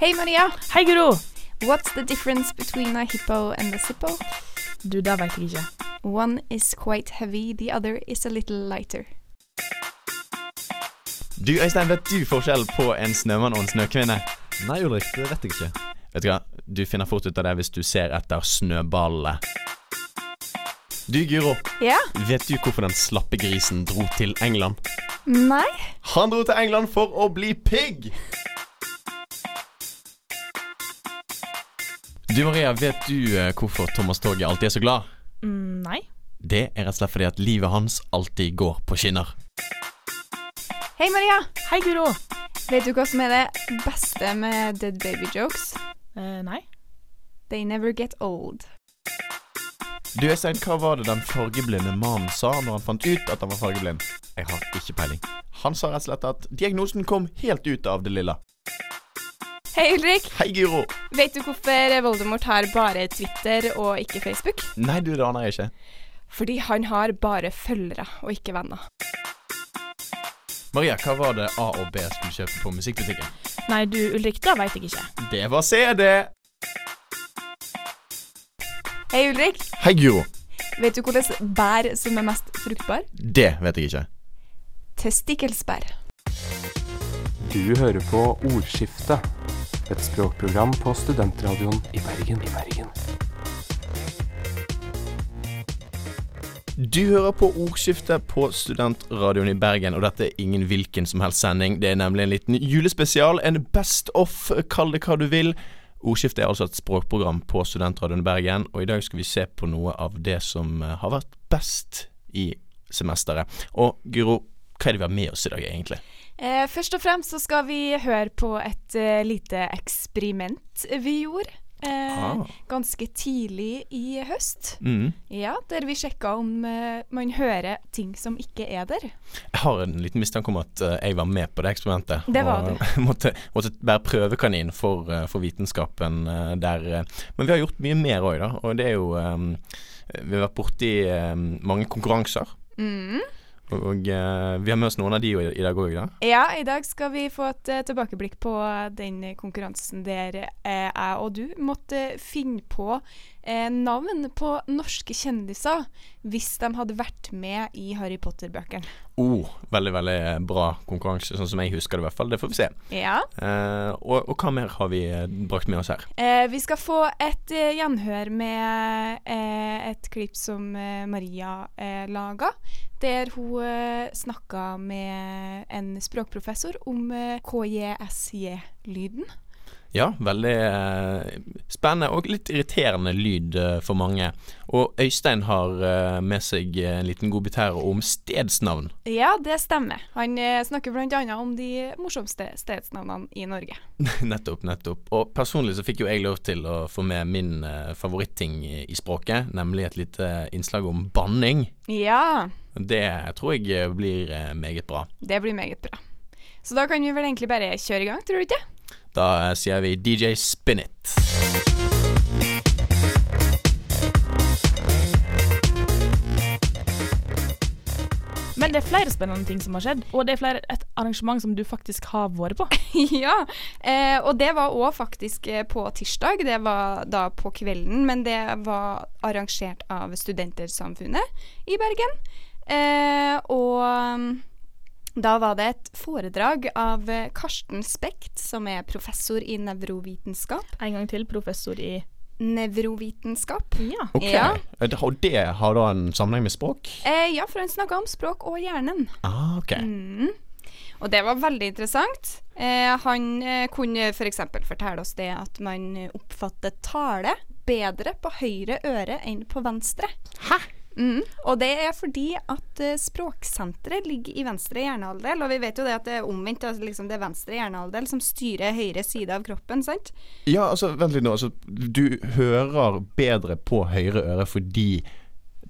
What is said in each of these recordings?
Hei, Maria. Hei, Guro. What's the difference between a hippo and a zippo? Du, det vet jeg ikke. One is quite heavy, the other is a little lighter. Du Øystein, vet du forskjell på en snømann og en snøkvinne? Nei, Ulrik, det vet jeg ikke. Vet du hva, du finner fort ut av det hvis du ser etter snøballene. Du Guro, Ja? vet du hvorfor den slappe grisen dro til England? Nei? Han dro til England for å bli pigg! Du Maria, vet du eh, hvorfor Thomas Toget alltid er så glad? Mm, nei. Det er rett og slett fordi at livet hans alltid går på skinner. Hei, Maria. Hei, Guro. Vet du hva som er det beste med dead baby jokes? Eh, nei. They never get old. Du Øystein, hva var det den fargeblinde mannen sa når han fant ut at han var fargeblind? Jeg har ikke peiling. Han sa rett og slett at diagnosen kom helt ut av det lilla. Hei, Ulrik. Hei, Guro. Vet du hvorfor Voldemort har bare Twitter og ikke Facebook? Nei, du, det aner jeg ikke. Fordi han har bare følgere og ikke venner. Maria, hva var det A og B skulle kjøpe på musikkbutikken? Nei, du, Ulrik, det vet jeg ikke. Det var CD. Hei, Ulrik. Hei, Guro. Vet du hvilket bær som er mest fruktbar? Det vet jeg ikke. Testikkelsbær. Du hører på Ordskiftet, et språkprogram på studentradioen i Bergen. I Bergen. Du hører på Ordskiftet på Studentradioen i Bergen, og dette er ingen hvilken som helst sending. Det er nemlig en liten julespesial, en best off, kall det hva du vil. Ordskiftet er altså et språkprogram på Studentradioen i Bergen, og i dag skal vi se på noe av det som eh, har vært best i semesteret. Og Guro, hva er det vi har med oss i dag, egentlig? Eh, først og fremst så skal vi høre på et uh, lite eksperiment vi gjorde. Eh, Ah. Ganske tidlig i høst. Mm. Ja, der vi sjekka om uh, man hører ting som ikke er der. Jeg har en liten mistanke om at uh, jeg var med på det eksperimentet. Det var og måtte, måtte være prøvekanin for, for vitenskapen der. Men vi har gjort mye mer òg, da. Og det er jo um, Vi har vært borti eh, mange konkurranser. Mm. Og eh, vi har med oss noen av de i, i dag òg, da. Ja, i dag skal vi få et eh, tilbakeblikk på den konkurransen der eh, jeg og du måtte finne på eh, navn på norske kjendiser hvis de hadde vært med i Harry Potter-bøkene. Oh, veldig, veldig bra konkurranse, sånn som jeg husker det i hvert fall. Det får vi se. Ja. Eh, og, og hva mer har vi eh, brakt med oss her? Eh, vi skal få et eh, gjenhør med eh, et klipp som Maria eh, laga, der hun eh, snakka med en språkprofessor om KJSJ-lyden. Ja, veldig eh, spennende og litt irriterende lyd eh, for mange. Og Øystein har eh, med seg en liten godbit her om stedsnavn. Ja, det stemmer. Han snakker bl.a. om de morsomste stedsnavnene i Norge. nettopp, nettopp. Og personlig så fikk jo jeg lov til å få med min favoritting i, språket, nemlig et lite innslag om banning. Ja, Det tror jeg blir meget bra. det blir meget bra. Så da kan vi vel egentlig bare kjøre i gang, tror du ikke? Da sier vi DJ Spin It. Men det er flere spennende ting som har skjedd, og det er flere, et arrangement som du faktisk har vært på. ja, eh, og det var òg faktisk eh, på tirsdag. Det var da på kvelden, men det var arrangert av Studentersamfunnet i Bergen. Eh, og da var det et foredrag av eh, Karsten Spekt, som er professor i nevrovitenskap. En gang til, professor i Nevrovitenskap. Ja. Ok, Ja. Og det har da en sammenheng med språk? Eh, ja, for han snakka om språk og hjernen. Ah, ok. Mm. Og det var veldig interessant. Eh, han eh, kunne f.eks. For fortelle oss det at man oppfatter tale bedre på høyre øre enn på venstre. Hæ? Mm. Og det er fordi at uh, språksenteret ligger i venstre hjernehalvdel, og vi vet jo det at det er omvendt, altså liksom det er venstre hjernehalvdel som styrer høyre side av kroppen, sant? Ja, altså, vent litt nå. Altså, du hører bedre på høyre øre fordi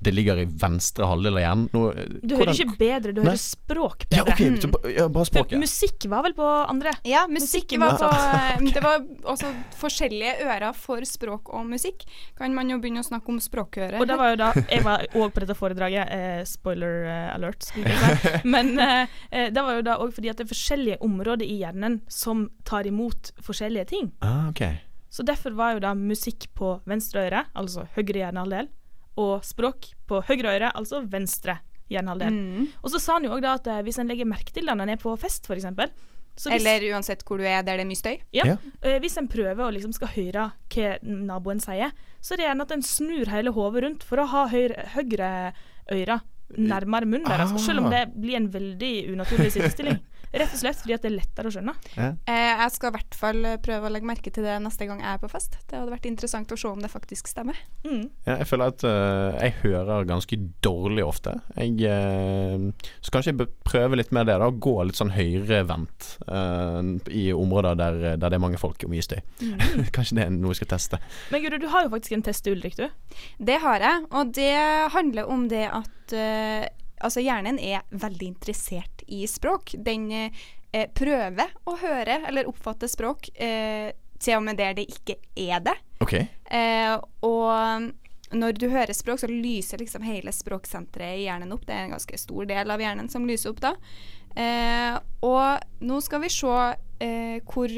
det ligger i venstre halvdel av hjernen. Nå, Du hører ikke bedre, du Nei. hører språk Ja, okay, ok, så, ja, bare språk, språket. musikk var vel på andre? Ja, musikk var var på Det var også forskjellige ører for språk og musikk. Kan man jo begynne å snakke om språkøre. Og det var jo da Jeg var òg på dette foredraget. Eh, spoiler eh, alert, skulle jeg si. Men eh, eh, det var jo da òg fordi at det er forskjellige områder i hjernen som tar imot forskjellige ting. Ah, ok. Så derfor var jo da musikk på venstre øre, altså høyre hjernehalvdel, og språk på høyre øre, altså venstre hjernehalvdel. Mm. Og så sa han jo òg at eh, hvis en legger merke til det når en er på fest, f.eks. Så hvis, Eller uansett hvor du er der det er mye støy. ja, Ja. Uh, hvis en prøver å liksom skal høre hva naboen sier, så er det gjerne at en snur hele hodet rundt for å ha høyre, høyre øyre nærmere munnen deres, Ah. selv om det blir en veldig unaturlig sidestilling. Rett og slett fordi at det er lettere å skjønne. Eh, jeg skal i hvert fall eh, prøve å legge merke til det neste gang jeg er på fest. Det hadde vært interessant å se om det faktisk stemmer. Mm. Ja, jeg føler at uh, jeg hører ganske dårlig ofte. Jeg uh, Så kanskje jeg prøver prøve litt mer det, da. Gå litt sånn høyrevendt uh, i områder der, der det er mange folk og mye støy. Mm. kanskje det er noe jeg skal teste. Men Guri, du har jo faktisk en test til Ulrik, du. Det har jeg, og det handler om det at altså hjernen er veldig interessert i språk. Den eh, prøver å høre eller oppfatte språk eh, til og med der det ikke er det. OK. Eh, og når du hører språk, så lyser liksom hele språksenteret i hjernen opp. Det er en ganske stor del av hjernen som lyser opp da. Eh, og nå skal vi se eh, hvor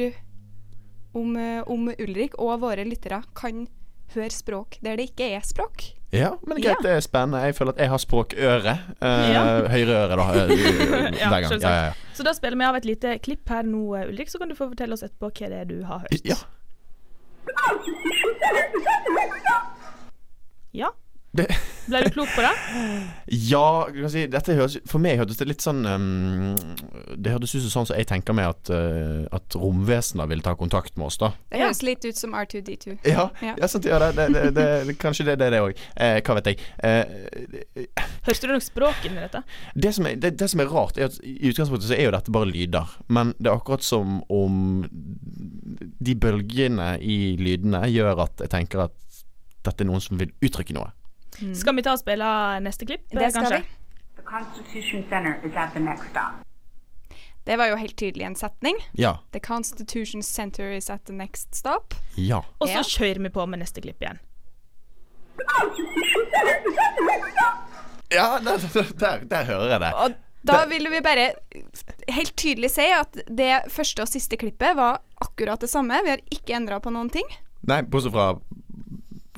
om, eh, om Ulrik og våre lyttere kan høre språk der det ikke er språk. Ja, men greit, det er spennende. Jeg føler at jeg har språkøre. Uh, Ja. Høyreøre, da. eh, Ja, hver gang. Ja, ja, ja. Så da spiller vi av et lite klipp her nå, Ulrik, så kan du få fortelle oss etterpå hva det er du har hørt. ja. Ja. Det, Ble du klok på det? ja, kan si, dette høres For meg hørtes det litt sånn um, Det hørtes ut som sånn som jeg tenker meg at, uh, at romvesener vil ta kontakt med oss, da. Det Ja. høres litt ut som R2D2. Ja, Ja. ja. sant, ja det, det, det, det, det, kanskje det, det er det òg. Eh, hva vet jeg. Eh, Hørte du nok språk inni dette? det, som er, det, det som er rart, er at i utgangspunktet så er jo dette bare lyder. Men det er akkurat som om de bølgene i lydene gjør at jeg tenker at dette er noen som vil uttrykke noe. Skal vi ta og spille neste klipp, Det skal kanskje? vi. The Constitution Center is at the next stop. Det var jo helt tydelig en setning. Ja. The Constitution Center is at the next stop. Ja. Og så Ja. kjører vi på med neste klipp igjen. Ja, der, der, der hører jeg det. Og da ville vi bare helt tydelig si at det første og siste klippet var akkurat det samme. Vi har ikke endra på noen ting. Nei, bortsett fra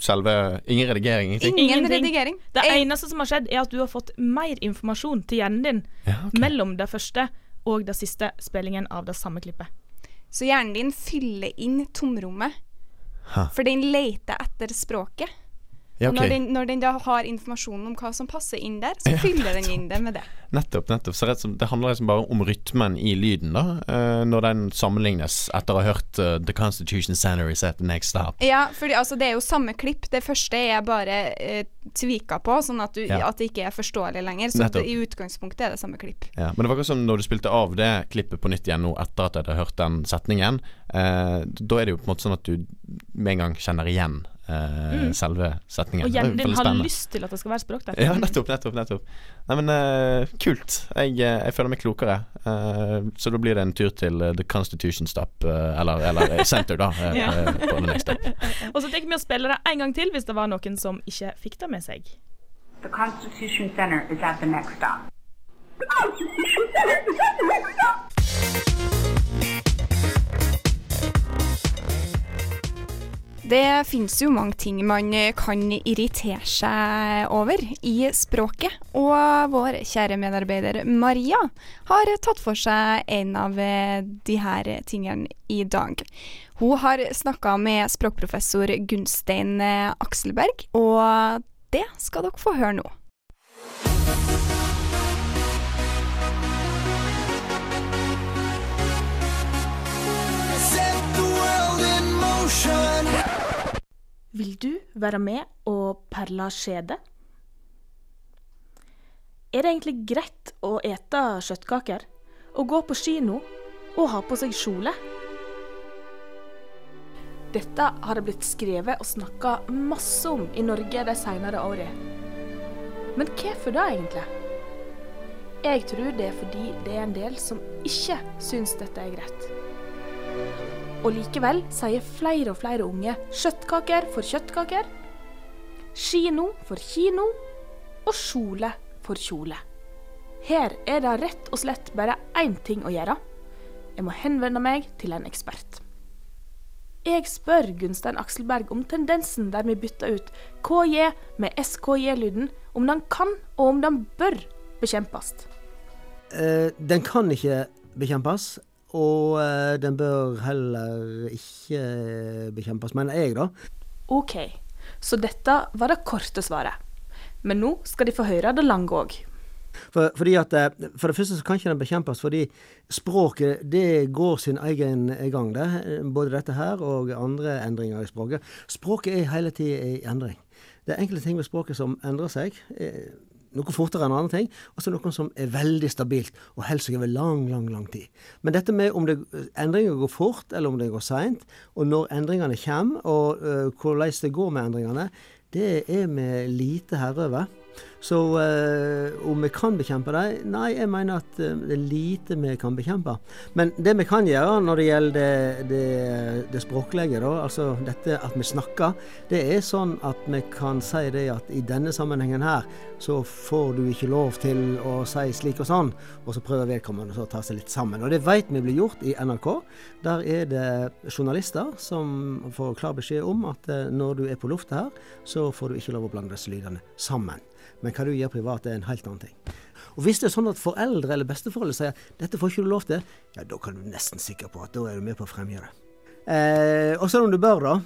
selve Ingen redigering, ingenting. Ingen redigering. Det eneste som har skjedd, er at du har fått mer informasjon til hjernen din Ja, okay. mellom det første og det siste spillingen av det samme klippet. Så hjernen din fyller inn tomrommet. Ha. For den leter etter språket. Ja, Og når, den, når den da har informasjonen om hva som passer inn der, så fyller den inn det med det. Nettopp. nettopp Så som, Det handler liksom bare om rytmen i lyden, da. Uh, når den sammenlignes etter å ha hørt uh, The Constitution Center is at the next stop. Ja, for altså, det er jo samme klipp. Det første er bare uh, tvika på, sånn at, du, Ja. at det ikke er forståelig lenger. Så det, i utgangspunktet er det samme klipp. Ja, men det var akkurat som når du spilte av det klippet på nytt igjen nå etter at jeg hadde hørt den setningen. Eh, da er det jo på en måte sånn at du med en gang kjenner igjen eh, selve setningen. Og er hjernen din har spennende. lyst til at det skal være språk der. Ja, nettopp, nettopp. nettopp Nei, men uh, kult. Jeg, eh, jeg føler meg klokere. Uh, så da blir det en tur til The Constitution Stop, uh, eller, eller Center, da. Ja. på the next stop. Og så tenker vi å spille det en gang til hvis det var noen som ikke fikk det med seg. The Constitution Center is at the next stop. Det finnes jo mange ting man kan irritere seg over i språket, og vår kjære medarbeider Maria har tatt for seg en av de her tingene i dag. Hun har snakka med språkprofessor Gunstein Akselberg, og det skal dere få høre nå. Vil du være med og perle skjede? Er det egentlig greit å ete kjøttkaker og gå på kino og ha på seg kjole? Dette har det blitt skrevet og snakka masse om i Norge de senere åra. Men hvorfor det, egentlig? Jeg tror det er fordi det er en del som ikke syns dette er greit. Og likevel sier flere og flere unge kjøttkaker for kjøttkaker, kino for kino og kjole for kjole. Her er det rett og slett bare én ting å gjøre. Jeg må henvende meg til en ekspert. Jeg spør Gunstein Akselberg om tendensen der vi bytter ut KJ med SKJ-lyden, om den kan og om den bør bekjempes. Uh, den kan ikke bekjempes, og eh, den bør heller ikke bekjempes, mener jeg, da. OK, så dette var det korte svaret. Men nå skal de få høre det lange òg. For, at, eh, for det første så kan ikke den bekjempes, fordi språket det går sin egen gang. det. Både dette her og andre endringer i språket. Språket er hele tida i endring. Det er enkelte ting ved språket som endrer seg. Eh, Noe fortere enn andre ting, og så noe som er veldig stabilt og helst over lang, lang lang tid. Men dette med om det, endringer går fort eller om det går seint, og når endringene kommer, og uh, hvordan det går med endringene, det er vi lite herre over. Så øh, om vi kan bekjempe dem? Nei, jeg mener at øh, det er lite vi kan bekjempe. Men det vi kan gjøre når det gjelder det, det, det språklige, da, altså dette at vi snakker, det er sånn at vi kan si det at i denne sammenhengen her, så får du ikke lov til å si slik og sånn, og så prøver vedkommende å ta seg litt sammen. Og det vet vi blir gjort i NRK. Der er det journalister som får klar beskjed om at øh, når du er på lufta her, så får du ikke lov å blande disse lydene sammen. Men hva du gjør privat, er en helt annen ting. Og Hvis det er sånn at foreldre eller besteforeldre sier dette får ikke du lov til, ja, da kan du nesten sikker på at da er du med på å fremgjøre det. Eh, og selv om du bør, da.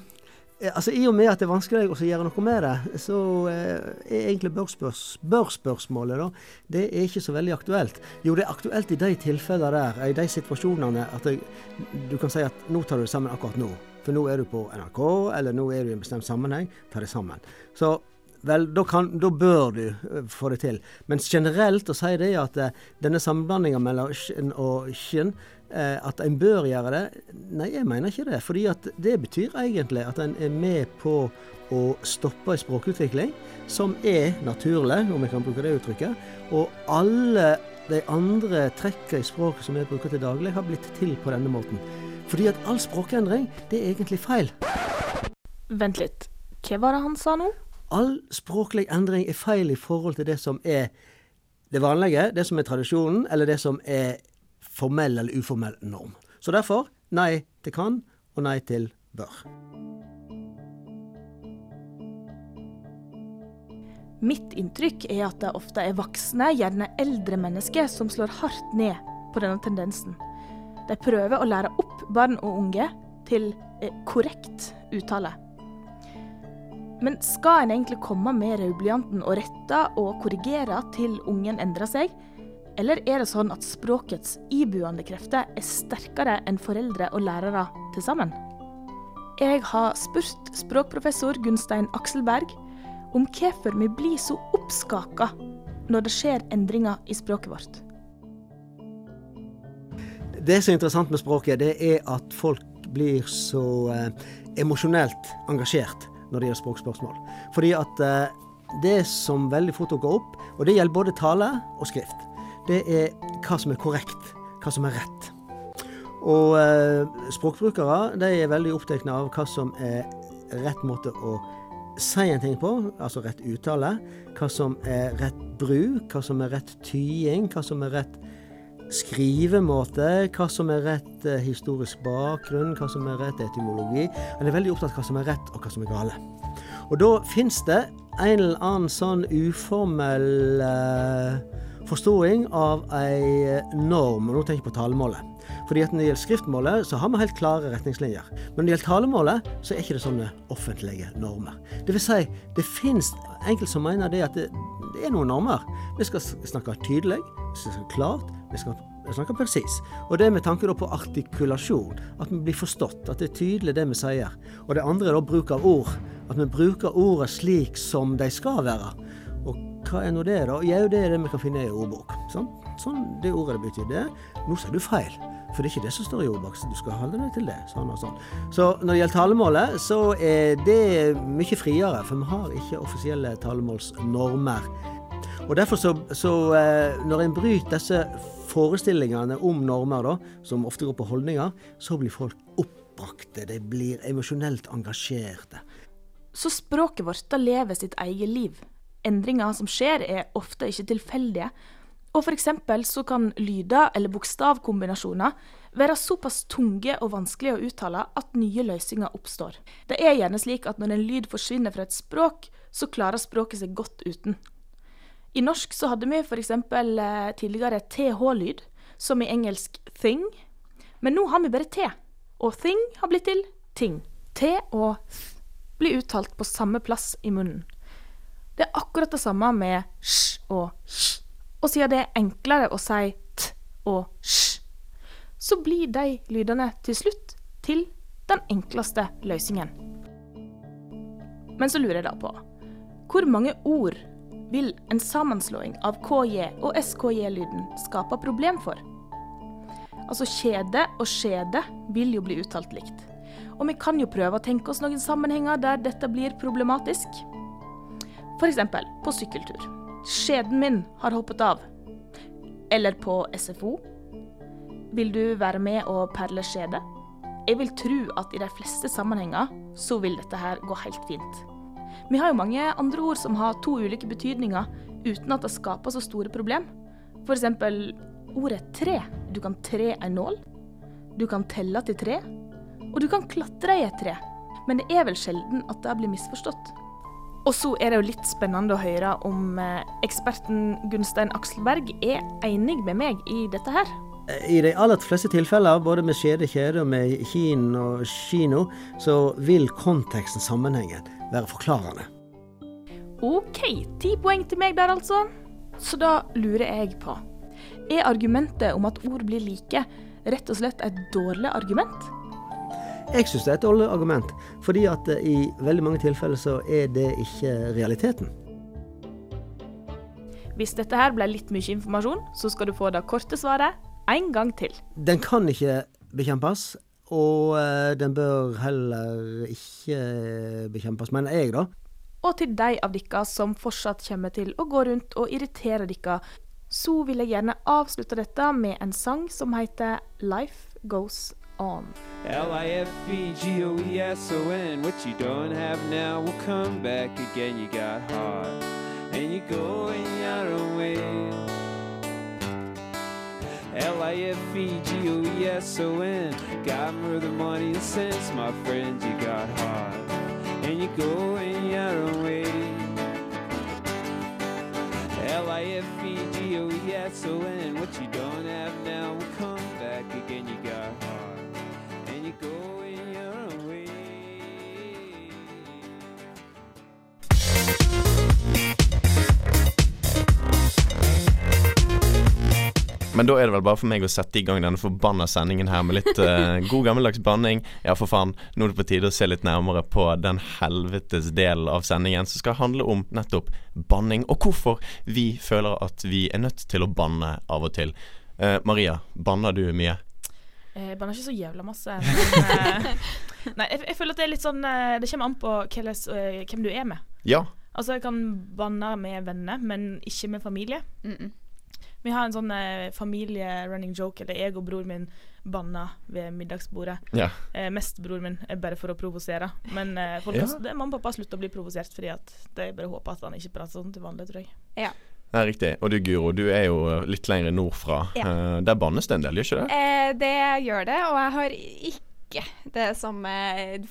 Eh, altså I og med at det er vanskelig å gjøre noe med det, så eh, er egentlig bør-spørs, bør-spørsmålet da, det er ikke så veldig aktuelt. Jo, det er aktuelt i de tilfellene der, i de situasjonene, at det, du kan si at nå tar du det sammen akkurat nå. For nå er du på NRK, eller nå er du i en bestemt sammenheng. Ta det sammen. Så Vel, da, kan, da, bør du uh, få det til. Men generelt å si det at uh, denne sammenblandinga mellom skinn og skinn, uh, at en bør gjøre det, nei, jeg mener ikke det. Fordi det betyr egentlig at en er med på å stoppe en språkutvikling som er naturlig, om jeg kan bruke det uttrykket. Og alle de andre trekkene i språket som vi bruker til daglig, har blitt til på denne måten. Fordi at all språkendring, det er egentlig feil. Vent litt. Hva var det han sa nå? All språklig endring er feil i forhold til det som er det vanlige, det som er tradisjonen, eller det som er formell eller uformell norm. Så derfor nei til kan og nei til bør. Mitt inntrykk er at det ofte er voksne, gjerne eldre mennesker, som slår hardt ned på denne tendensen. De prøver å lære opp barn og unge til eh, korrekt uttale. Men skal en egentlig komme med rødblyanten og rette og korrigere til ungen endrer seg? Eller er det sånn at språkets ibuende krefter er sterkere enn foreldre og lærere til sammen? Jeg har spurt språkprofessor Gunstein Akselberg om hvorfor vi blir så oppskaka når det skjer endringer i språket vårt. Det som er interessant med språket, det er at folk blir så eh, emosjonelt engasjert når det gjelder språkspørsmål. Fordi at eh, det som veldig fort dukker opp, og det gjelder både tale og skrift, det er hva som er korrekt, hva som er rett. Og eh, språkbrukere de er veldig opptatt av hva som er rett måte å si en ting på, altså rett uttale. Hva som er rett bruk, hva som er rett tying, hva som er rett skrivemåte, hva som er rett eh, historisk bakgrunn, hva som er rett etymologi. Han er veldig opptatt av hva som er rett, og hva som er gale. Og da fins det en eller annen sånn uformell eh, forståing av ei norm, og nå tenker jeg på talemålet. Fordi at Når det gjelder skriftmålet, så har vi helt klare retningslinjer. Men når det gjelder talemålet, så er ikke det sånne offentlige normer. Det vil si, det fins enkelte som mener det at det, det er noen normer. Vi skal snakke tydelig, vi skal snakke klart, vi skal snakke presis. Og det med tanke på artikulasjon. At vi blir forstått. At det er tydelig det vi sier. Og det andre er da bruk av ord. At vi bruker ordene slik som de skal være. Og hva er nå det, da? Jo, det er det vi kan finne i ordbok. Sånn, sånn det ordet det betyr det. Nå sier du feil. For det er ikke det som står i ordboksen. Du skal holde deg til det. Sånn og sånn. Så når det gjelder talemålet, så er det mye friere. For vi har ikke offisielle talemålsnormer. Og derfor så, så eh, når en bryter disse forestillingene om normer, da, som ofte går på holdninger, så blir folk oppbrakte. De blir emosjonelt engasjerte. Så språket vårt da lever sitt eget liv. Endringer som skjer, er ofte ikke tilfeldige. Og eksempel så kan lyder eller bokstavkombinasjoner være såpass tunge og vanskelige å uttale at nye løsninger oppstår. Det er gjerne slik at når en lyd forsvinner fra et språk, så klarer språket seg godt uten. I norsk så hadde vi f.eks. Eh, tidligere th-lyd, som i engelsk thing. Men nå har vi bare t, og thing har blitt til ting. T og th blir uttalt på samme plass i munnen. Det er akkurat det samme med sj og sj. Og siden det er enklere å si t og sj, så blir de lydene til slutt til den enkleste løsningen. Men så lurer jeg da på hvor mange ord vil en sammenslåing av KJ og SKJ-lyden skape problem for? Altså kjede og skjede vil jo bli uttalt likt. Og vi kan jo prøve å tenke oss noen sammenhenger der dette blir problematisk. F.eks. på sykkeltur. Skjeden min har hoppet av. Eller på SFO. Vil du være med og perle skjede? Jeg vil tro at i de fleste sammenhenger så vil dette her gå helt fint. Vi har jo mange andre ord som har to ulike betydninger uten at det skaper så store problem. F.eks. ordet tre. Du kan tre en nål. Du kan telle til tre. Og du kan klatre i et tre. Men det er vel sjelden at det blir misforstått. Og så er det jo litt spennende å høre om eh, eksperten Gunstein Akselberg er enig med meg i dette her. I de aller fleste tilfeller, både med skjede, kjede og med kin og kino, så vil konteksten, sammenhengen, være forklarende. OK, ti poeng til meg der, altså. Så da lurer jeg på Er argumentet om at ord blir like, rett og slett et dårlig argument? Jeg syns det er et dårlig argument, fordi at eh, i veldig mange tilfeller så er det ikke realiteten. Hvis dette her ble litt mye informasjon, så skal du få det korte svaret en gang til. Den kan ikke bekjempes, og eh, den bør heller ikke bekjempes, mener jeg, da. Og til de av dere som fortsatt kommer til å gå rundt og irritere dere, så vil jeg gjerne avslutte dette med en sang som heter Life Goes On. L-I-F-E-G-O-E-S-O-N What you don't have now will come back again You got heart And you go in your own way L-I-F-E-G-O-E-S-O-N Got more than money and sense My friend, you got heart. And you go in your own way L-I-F-E-G-O-E-S-O-N What you don't have now will come back again You got heart. And you go Men da er det vel bare for meg å sette i gang denne forbanna sendingen her med litt uh, god gammeldags banning. Ja, for faen, nå er det på tide å se litt nærmere på den helvetes delen av sendingen som skal handle om nettopp banning, og hvorfor vi føler at vi er nødt til å banne av og til. Uh, Maria, banner du mye? Jeg banner ikke så jævla masse. Men, eh, nei, jeg, jeg føler at det er litt sånn eh, Det kommer an på eh, hvem du er med. Ja. Altså, jeg kan banne med venner, men ikke med familie. Mm -mm. Vi har en sånn eh, familie-running joke, eller jeg og bror min banna ved middagsbordet. Ja. Eh, mest bror min, er bare for å provosere. Men eh, folk, Ja. det, mamma og pappa slutter å bli provosert, fordi at de bare håper at han ikke prater sånn til vanlig, tror jeg. Ja. Det er riktig. Og du Guro, du er jo litt lenger nordfra. Ja. Eh, der bannes det en del, gjør ikke det? Eh, det gjør det, og jeg har ikke det samme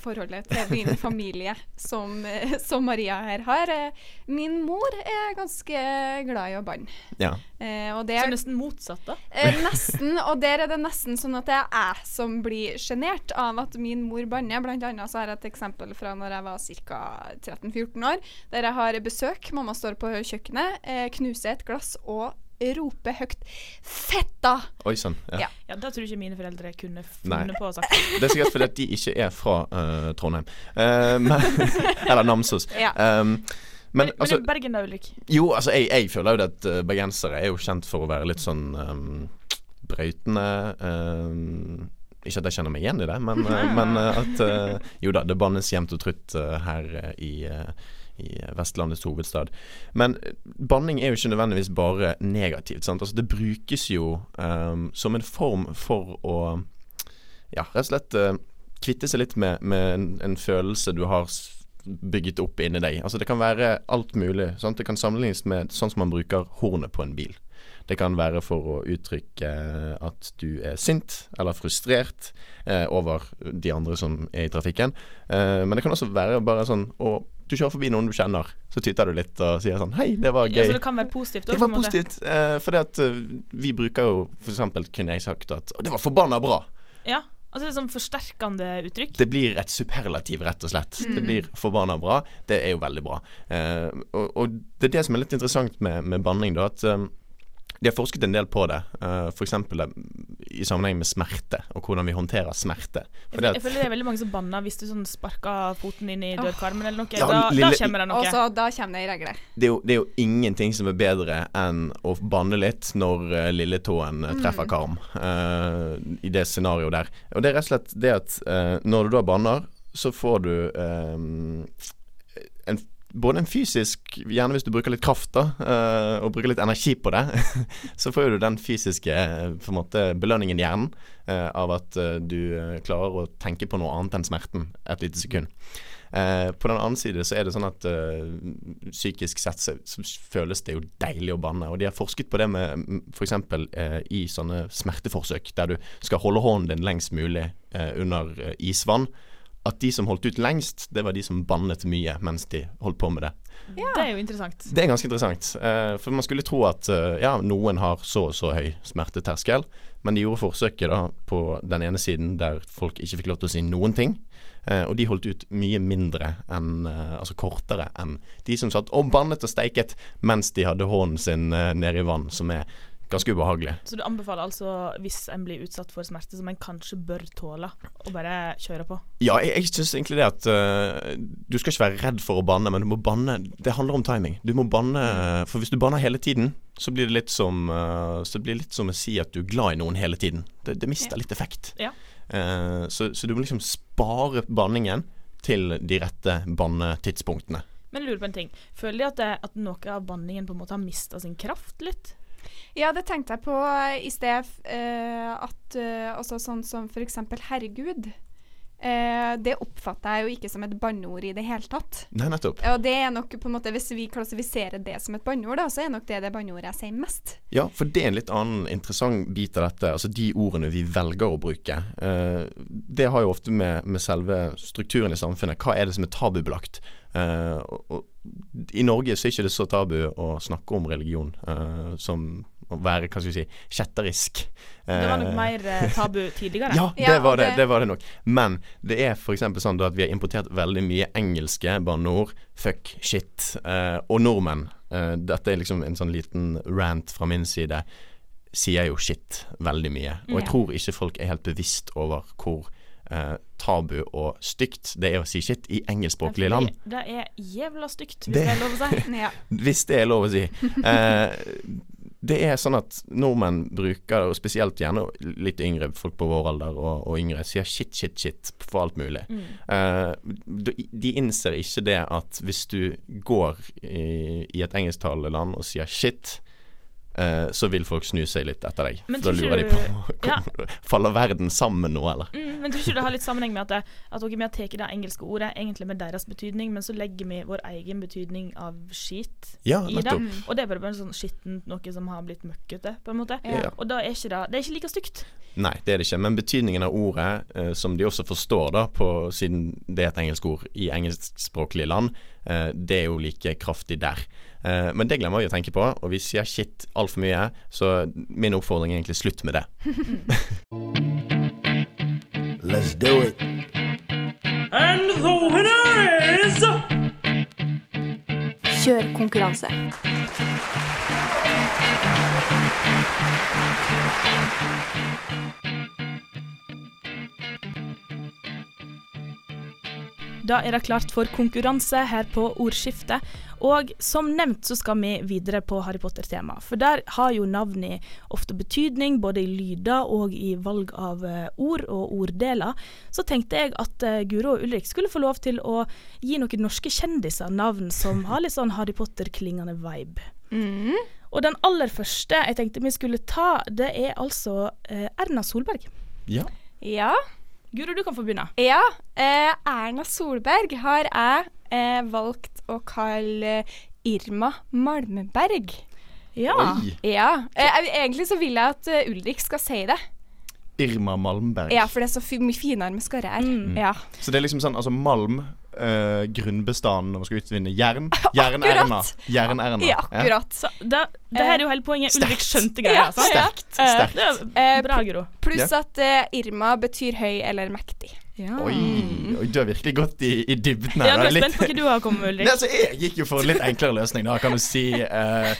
forholdet til min familie som, eh, som Maria her har. Eh, Min mor er ganske glad i å banne. Ja. Eh, og det Så er nesten motsatt, da. Eh, nesten, og der er det nesten sånn at det er jeg som blir sjenert av at min mor banner. Blant annet så har jeg et eksempel fra når jeg var ca. 13-14 år, der jeg har besøk. Mamma står på kjøkkenet, eh, knuser et glass og roper høyt 'fetta'! Oi sann. Ja. Ja. Ja, Det tror ikke mine foreldre kunne Nei. funnet på å sagt. Det er sikkert fordi at de ikke er fra uh, Trondheim. Uh, men, eller Namsos. Ja. Um, men Men, altså men i Bergen, er ulik? Jo, altså jeg, jeg føler jo at uh, bergensere er jo kjent for å være litt sånn um, brøytende um, Ikke at jeg kjenner meg igjen i det, men, uh, men uh, at uh, Jo da, det bannes jevnt og trutt uh, her uh, i, uh, i Vestlandets hovedstad. Men eh, banning er jo ikke nødvendigvis bare negativt. Altså, det brukes jo um, som en form for å ja, rett og slett uh, kvitte seg litt med, med en, en følelse du har bygget opp inni deg. Altså Det kan være alt mulig. Sant? Det kan sammenlignes med sånn som man bruker hornet på en bil. Det kan være for å uttrykke eh, at du er sint eller frustrert eh, over de andre som er i trafikken. Eh, men det kan også være bare sånn å du kjører forbi noen du kjenner, så tyter du litt og sier sånn Hei, det var gøy. Ja, så det kan være positivt Det også, var på en positivt. Eh, for det at eh, vi bruker jo eksempel kunne jeg sagt at Å, det var forbanna bra. Ja, altså det er sånn forsterkende uttrykk. Det blir et superlativ, rett og slett. Det blir forbanna bra. Det er jo veldig bra. Eh, og, og det er det som er litt interessant med, med banning, da. At eh, de har forsket en del på det. Uh, F.eks. i sammenheng med smerte, og hvordan vi håndterer smerte. Fordi jeg føler det er veldig mange som banner hvis du sånn sparker foten inn i dørkarmen eller noe. Ja, da, lille- da kommer det noe. Også, da kommer det i regler. det, er jo, det er jo ingenting som er bedre enn å banne litt når uh, lilletåen eh, treffer karm. uh, I det scenarioet der. Og det er rett og slett det at uh, når du da banner, så får du eh, en både en fysisk, gjerne hvis du bruker litt kraft da, eh, og bruker litt energi på det, så får du den fysiske eh, måte belønningen i hjernen eh, av at du klarer å tenke på noe annet enn smerten et lite sekund. På den annen side så er det sånn at psykisk sett så, føles det jo deilig å banne. Og de har forsket på det med f.eks. Eh, i sånne smerteforsøk der du skal holde hånden din lengst mulig under isvann. At de som holdt ut lengst, det var de som bannet mye mens de holdt på med det. Det er jo interessant. Det er ganske interessant. Eh, for man skulle tro at eh, ja, noen har så og så høy smerteterskel, men de gjorde forsøket da på den ene siden der folk ikke fikk lov til å si noen ting. Eh, og de holdt ut mye mindre enn Altså kortere enn de som satt og bannet og steiket mens de hadde hånden sin nede i vann, som er ganske ubehagelig. Så du anbefaler altså, hvis en blir utsatt for smerte som en kanskje bør tåle, å bare kjøre på? Ja, jeg, jeg syns egentlig det at uh, du skal ikke være redd for å banne, men du må banne Det handler om timing. Du må banne For hvis du banner hele tiden, så blir det litt som uh, Så blir det litt som å si at du er glad i noen hele tiden. Det, det mister litt effekt. Ja. Uh, så, så du må liksom spare banningen til de rette bannetidspunktene. Men jeg lurer på en ting. Føler de at, det, at noe av banningen på en måte har mista sin kraft litt? Ja, det tenkte jeg på eh, i sted. eh, at eh, også sånn som eksempel 'herregud'. Eh, det oppfatter jeg jo ikke som et banneord i det hele tatt. Nei, nettopp. Og det er nok på en måte Hvis vi klassifiserer det som et banneord, så er nok det det banneordet jeg sier mest. Ja, for det er en litt annen interessant bit av dette. Altså de ordene vi velger å bruke. Eh, det har jo ofte med, med selve strukturen i samfunnet. Hva er det som er tabubelagt? Eh, og, og I Norge så er det ikke så tabu å snakke om religion uh, som å være, hva skal vi si, kjetterisk. Det var nok Eh, mer eh, tabu tidligere. ja, det var det, det- var det nok. Men det er f.eks. sånn at vi har importert veldig mye engelske banneord. Fuck, shit. Og nordmenn, dette er liksom en sånn liten rant fra min side, sier jo shit veldig mye. Og jeg tror ikke folk er helt bevisst over hvor eh, tabu og stygt det er å si shit i engelskspråklige land. Det er jævla stygt, hvis Det- det, er lov å si. Ja. Hvis det er lov å si. Eh, det er sånn at nordmenn bruker, og spesielt gjerne litt yngre folk på vår alder og, og yngre, sier shit, shit, shit for alt mulig. Mm. Eh, de, innser ikke det at hvis du går i, i et engelsktalende land og sier shit, eh, så vil folk snu seg litt etter deg. Men da lurer lurer de på ja. Faller verden sammen nå, eller? Men tror ikke det har litt sammenheng med at, det, at vi har tatt det engelske ordet egentlig med deres betydning, men så legger vi vår egen betydning av skit Ja, i det. Og det er bare bare sånn skittent, noe som har blitt møkkete, på en måte. Ja. Og da er ikke det Det er ikke like stygt. Nei, det er det ikke. Men betydningen av ordet, eh, som de også forstår, da, på, siden det er et engelsk ord i engelskspråklige land, eh, det er jo like kraftig der. Eh, men det glemmer vi å tenke på, og vi sier shit altfor mye, så min oppfordring er egentlig slutt med det. Let's do it. And the winner is Kjør konkurranse. Da er det klart for konkurranse her på Ordskiftet. Og som nevnt så skal vi videre på Harry Potter-tema. For der har jo navnene ofte betydning, både i lyder og i valg av eh, ord og orddeler. Så tenkte jeg at eh, Guro og Ulrik skulle få lov til å gi noen norske kjendiser navn som har litt sånn Harry Potter-klingende vibe. Mm. Og den aller første jeg tenkte vi skulle ta, det er altså eh, Erna Solberg. Ja. Ja. Guro, du kan få begynne. Ja, eh, Erna Solberg har jeg eh, valgt å kalle Irma Malmberg. Ja. Oi. Ja. Eh, egentlig så vil jeg at eh, Ulrik skal si det. Irma Malmberg. Ja, for det er så mye finere med skarre her. Mm. Ja. Så det er liksom sånn, altså malm, eh, grunnbestanden når man skal utvinne jern. Jern-Erna. Jern-Erna. ja, akkurat. Ja. det, det her er jo hele poenget. Ulrik skjønte greia. Ja. Sterkt. Sterkt. Det er Eh, bra, Guro. Pluss at uh, Irma betyr høy eller mektig. Ja. Oi, oi, du har virkelig gått i, i dybden her. Du er spent på hva du har kommet med, Nei, altså, jeg gikk jo for en litt enklere løsning, da, kan du si. Uh,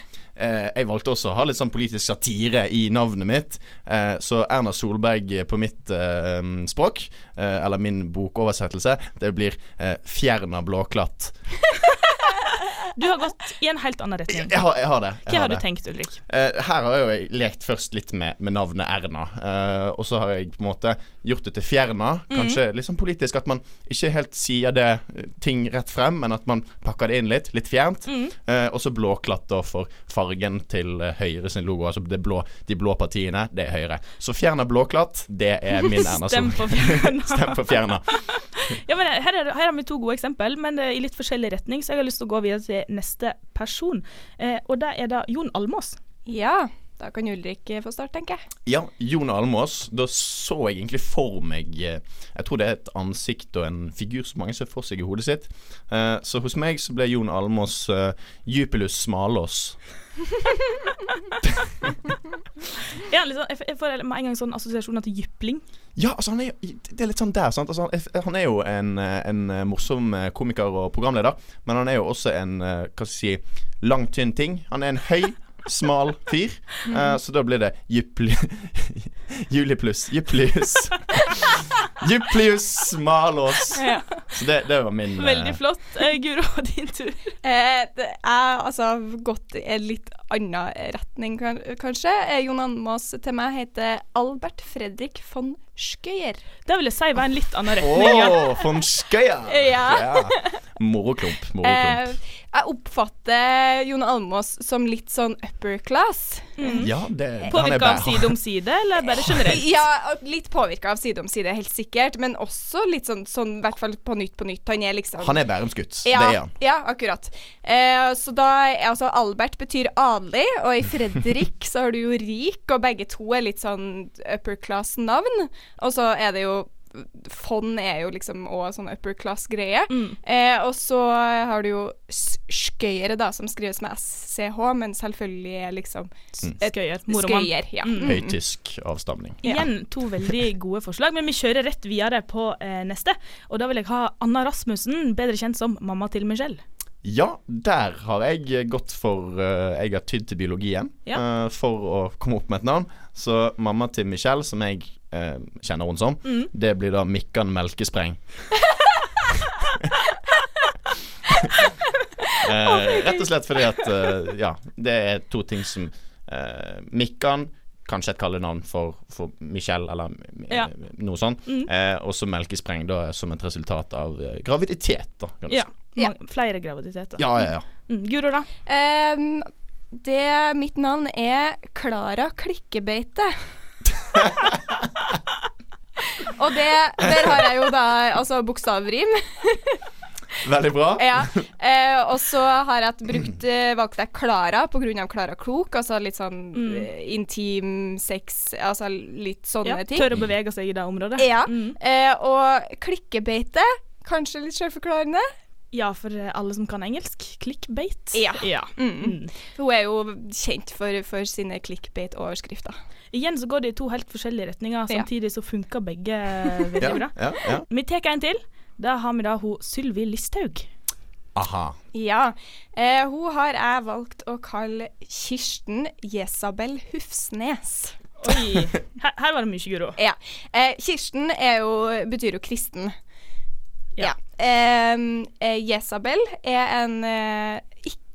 eh, jeg valgte også å ha litt sånn politisk satire i navnet mitt. Eh, så Erna Solberg på mitt eh, språk, eller min bokoversettelse, det blir eh, 'Fjerna blåklatt'. Du har gått i en helt annen retning. Jeg har, jeg har det. Jeg Hva har du det. tenkt, Ulrik? Eh, her har jeg jo lekt først litt med, med navnet Erna. Uh, og så har jeg på en måte gjort det til Fjerna. Kanskje litt sånn politisk at man ikke helt sier det eh, ting rett frem, men at man pakker det inn litt. Litt fjernt. Eh, og så blåklatt da for fargen til eh, Høyre sin logo. Altså det blå, de blå partiene, det er Høyre. Så Fjerna blåklatt, det er min Erna Stem på Fjerna. Stem på Fjerna. Ja, men her, er, her har vi to gode eksempel, men eh, i litt forskjellig retning, så jeg har lyst til å gå videre til neste person. Eh, og det er da Jon Almås. Ja, da kan Ulrik eh, få starte, tenker jeg. Ja, Jon Almås. Da så jeg egentlig for meg eh, Jeg tror det er et ansikt og en figur som mange ser for seg i hodet sitt. Eh, Så hos meg så ble Jon Almås uh, Jupilus Smalås. Ja, sånn, jeg, får med en gang sånn assosiasjoner til jypling. Ja, altså han er Det er litt sånn der, sant. Altså, han, er- jo en, en morsom komiker og programleder, men han er jo også en Hva skal jeg si lang, tynn ting. Han er en høy, smal fyr. Uh, så da blir det Jupli... Juliplus. Juplius. Juplius Smalås. Ja. Så det, det var min eh, Veldig flott. Uh, Guro, din tur. Eh, det er altså gått i en litt annen retning, kanskje. Eh, Jon Almaas til meg heter Albert Fredrik von Schøyer. Det vil jeg si var en litt annen Å, retning. ja. von Skøya! Ja. Moroklump. Eh, Moroklump. Jeg oppfatter Jon Almås som litt sånn upper class. Ja, det han er Påvirka bare- av side om side, eller bare generelt? Ja, litt påvirka av side om side, helt sikkert, men også litt sånn, sånn i hvert fall på nytt på nytt. Han er liksom Han er Bærumsgutt. ja, Det er han. Ja, akkurat. Eh, så da er altså Albert betyr adelig, og i Fredrik så har du jo rik, og begge to er litt sånn upper class navn. Og så er det jo Fond er jo liksom òg sånn upper class-greie. Mm. Eh, og så har du jo Skøyere, da, som skrives med SCH, men selvfølgelig er liksom et Skøyer. Moromann. Skøyer. Ja. Mm. Høytysk avstamning. Igjen to veldig gode forslag, men vi kjører rett videre på eh, neste. Og da vil jeg ha Anna Rasmussen, bedre kjent som mamma til Michelle. Ja, der har jeg gått for uh, Jeg har tydd til biologien Ja. uh, for å komme opp med et navn. Så mamma til Michelle, som jeg eh, kjenner hun som, Mm. det blir da Mikkan Melkespreng. Eh, rett og slett fordi at eh, Ja, det er to ting som eh, Mikkan Kanskje et kallenavn for, for Michelle, eller eh, Ja. noe sånt. Mm. Eh, og så melkespreng da som et resultat av eh, graviditet. da Ja. Ja. Flere graviditeter. ja, ja, ja. Mm. Guro, da? Um, det Mitt navn er Klara Klikkebeite. Og det Der har jeg jo da altså bokstavrim. Veldig bra. Ja. Eh, og så har jeg brukt eh, valgt jeg Klara pga. Klara Klok. Altså litt sånn Mm. eh, intim sex, altså litt sånne Ja, ting. tør å bevege seg i det området? Ja. Mm. Eh, og klikkebeite, kanskje litt selvforklarende. Ja, for alle som kan engelsk. Clickbait. Ja. ja. Mm. Mm. Hun er jo kjent for, for sine clickbait-overskrifter. Igjen så går det i to helt forskjellige retninger, samtidig så funker begge veldig Ja, bra. ja, ja. Vi tar en til. Da har vi da hun Sylvi Listhaug. Aha. Ja. Eh, hun har jeg valgt å kalle Kirsten Jesabel Hufsnes. Oi. Her, her var det mye, Guro. Ja. Eh, Kirsten er jo, betyr jo kristen. Ja. ja. eh, Jesabel er en eh,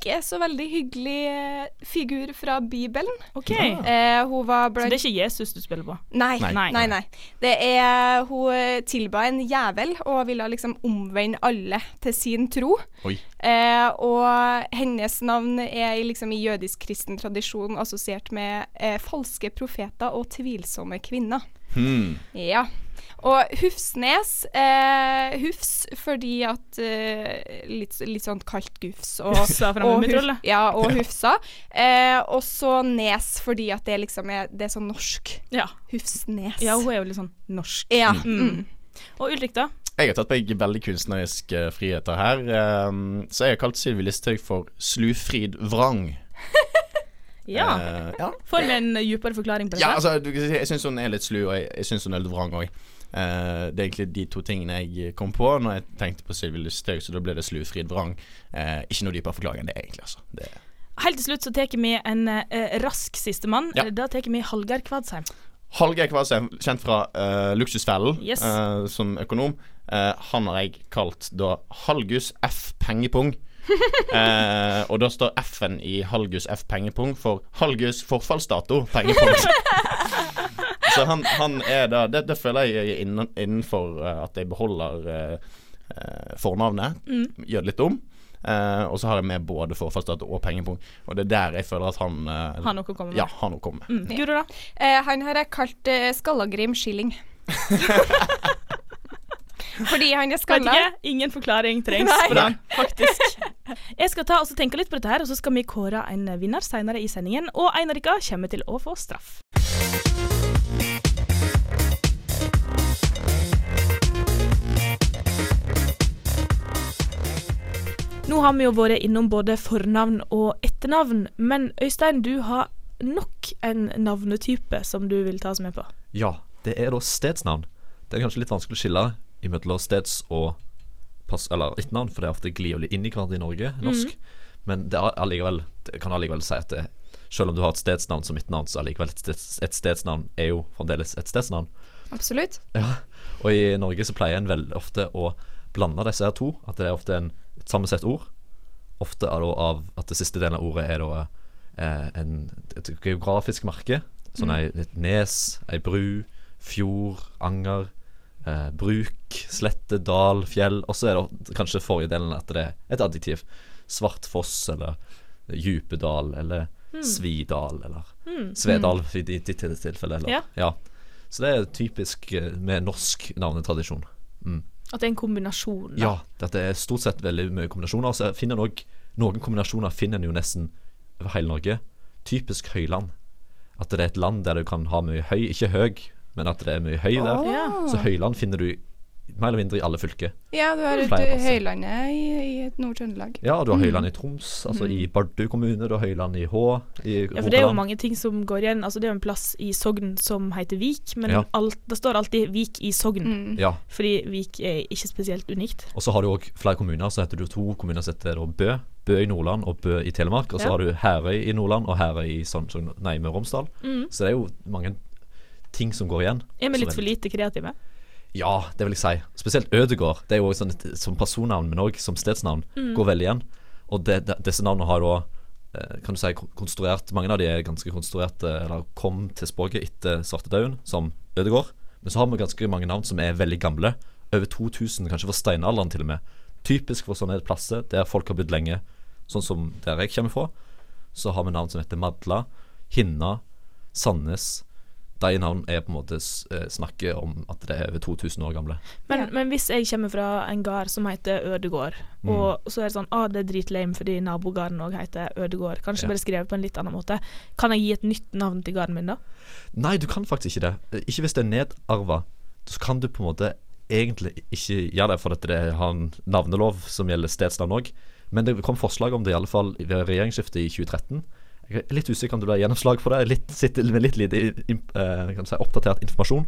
ikke så veldig hyggelig eh, figur fra Bibelen. OK. Eh, hun var Så det er ikke Jesus du spiller på? Nei, Nei. nei, nei. Det er Hun eh, tilba en jævel og ville liksom omvende alle til sin tro. Oi. Eh, og hennes navn er i, liksom, i jødisk-kristen tradisjon assosiert med eh, falske profeter og tvilsomme kvinner. Hmm. Ja. Og Hufsnes eh, Hufs fordi at eh, litt, litt sånn kaldt gufs. Og, Hufsa fra og Mummitrollet. Huf- Ja, og Hufsa. Eh, og så Nes fordi at det liksom er, det er sånn norsk. Ja. Hufsnes. ja, hun er jo litt sånn norsk. Ja. Mm. Mm. Og Ulrik, da? Jeg har tatt meg veldig kunstneriske friheter her, ehm, så jeg har kalt Sylvi Listhaug for Slufrid Vrang. Ja. Uh, ja. Får vi en dypere forklaring på det? Ja, altså, du jeg syns hun er litt slu, og jeg, jeg syns hun er litt vrang òg. det er egentlig de to tingene jeg kom på når jeg tenkte på Sylvi Lysthaug, så da ble det Slufrid Vrang. Uh, ikke noe dypere forklaring enn det, egentlig. Altså. Det, Helt til slutt så tar vi en uh, rask sistemann. Ja. Da tar vi Hallgeir Kvadsheim. Hallgeir Kvadsheim, kjent fra eh, Luksusfellen Yes. eh, som økonom. Eh, han har jeg kalt da Hallgus F Pengepung. eh, og da står F-en i Halgus F Pengepung for Halgus forfallsdato Pengepung. Så han, han er da Det, det føler jeg innen, innenfor eh, at jeg beholder eh, fornavnet, fornavnet. Gjør det litt om. Eh, og så har jeg med både forfallsdato og pengepung. Og det er der jeg føler at han eh, Har noe å komme med. Ja, har noe å komme med. Mm. Guru, da? Eh, han har jeg kalt eh, Skallagrim Skilling. Fordi han er skalla. ingen forklaring trengs Nei. for han, faktisk. Jeg skal ta og tenke litt på dette her, og så skal vi kåre en vinner senere i sendingen. Og en av dere kommer til å få straff. Nå har vi jo vært innom både fornavn og etternavn, men Øystein, du har nok en navnetype som du vil ta oss med på. Ja, det er da stedsnavn. Det er kanskje litt vanskelig å skille imellom steds- og pass, eller etternavn, for det er ofte glir inn i hverandre i Norge, norsk. Men det, allikevel, det kan allikevel si at det, selv om du har et stedsnavn som etternavn, så allikevel et, steds, et stedsnavn er jo fremdeles et stedsnavn. Absolutt. Ja, og i Norge så pleier en veldig ofte å blande disse her to. At det er ofte en, et sammensett ord. Ofte er det av at det siste delen av ordet er da eh, en, et geografisk merke. Sånn ei, et nes, ei bru, fjord, anger, eh, bruk, slette, dal, fjell. Og så er det kanskje forrige delen at det er et adjektiv. Svart foss eller Djupedal eller Svidal eller Svedal i ditt tilfelle. Eller, Ja. ja. Så det er typisk eh, med norsk navnetradisjon. Mm. At det er en kombinasjon. da. Ja, dette er stort sett veldig mye kombinasjoner. Så finner nok, noen kombinasjoner finner en jo nesten over hele Norge. Typisk høyland. At det er et land der du kan ha mye høy, ikke høy, men at det er mye høy der. Oh. Så høyland finner du mer eller mindre i alle fylker. Ja, du har. Høylandet i, i Nord-Trøndelag. Ja, du har høyland i Troms, altså i Bardu kommune. Du har høyland i Hå, i Ja, for det er jo mange ting som går igjen. Altså Det er jo en plass i Sogn som heter Vik, men Ja. alt, det står alltid Vik i Sogn. Mm. Ja, Fordi Vik er ikke spesielt unikt. Og så har du òg flere kommuner. Så heter du to kommuner som heter Bø. Bø i Nordland og Bø i Telemark. Og så Ja. har du Herøy i Nordland og Herøy i Sogn- nei, Møre og Romsdal. Mm. Så det er jo mange ting som går igjen. Er vi litt for lite kreative? Ja, det vil jeg si. Spesielt Ødegård. Det er jo sånn som personnavn, men òg som stedsnavn. Mm. Går veldig igjen. Og det, det, disse navnene har da eh, kan du si konstruert Mange av de er ganske konstruerte, eller kom til språket etter svartedauden, som Ødegård. Men så har vi ganske mange navn som er veldig gamle. Over 2000, kanskje fra steinalderen til og med. Typisk for sånne plasser der folk har bodd lenge, sånn som der jeg kommer fra. Så har vi navn som heter Madla, Hinna, Sandnes. De navn er på en måte eh, snakker om at det er over 2000 år gamle. Men, Ja. men hvis jeg kommer fra en gard som heter Ødegård, Mm. og så er det sånn ah, det er dritlame fordi nabogarden òg heter Ødegård, kanskje Ja. bare skrevet på en litt annen måte, kan jeg gi et nytt navn til garden min da? Nei, du kan faktisk ikke det. Ikke hvis det er nedarva. Så kan du på en måte egentlig ikke gjøre det, for at det har en navnelov som gjelder stedsnavn òg. Men det kom forslag om det i alle fall ved regjeringsskiftet i 2013. Jeg er litt usikker om det blir gjennomslag for det. Litt, sitter med litt lite eh, si, oppdatert informasjon.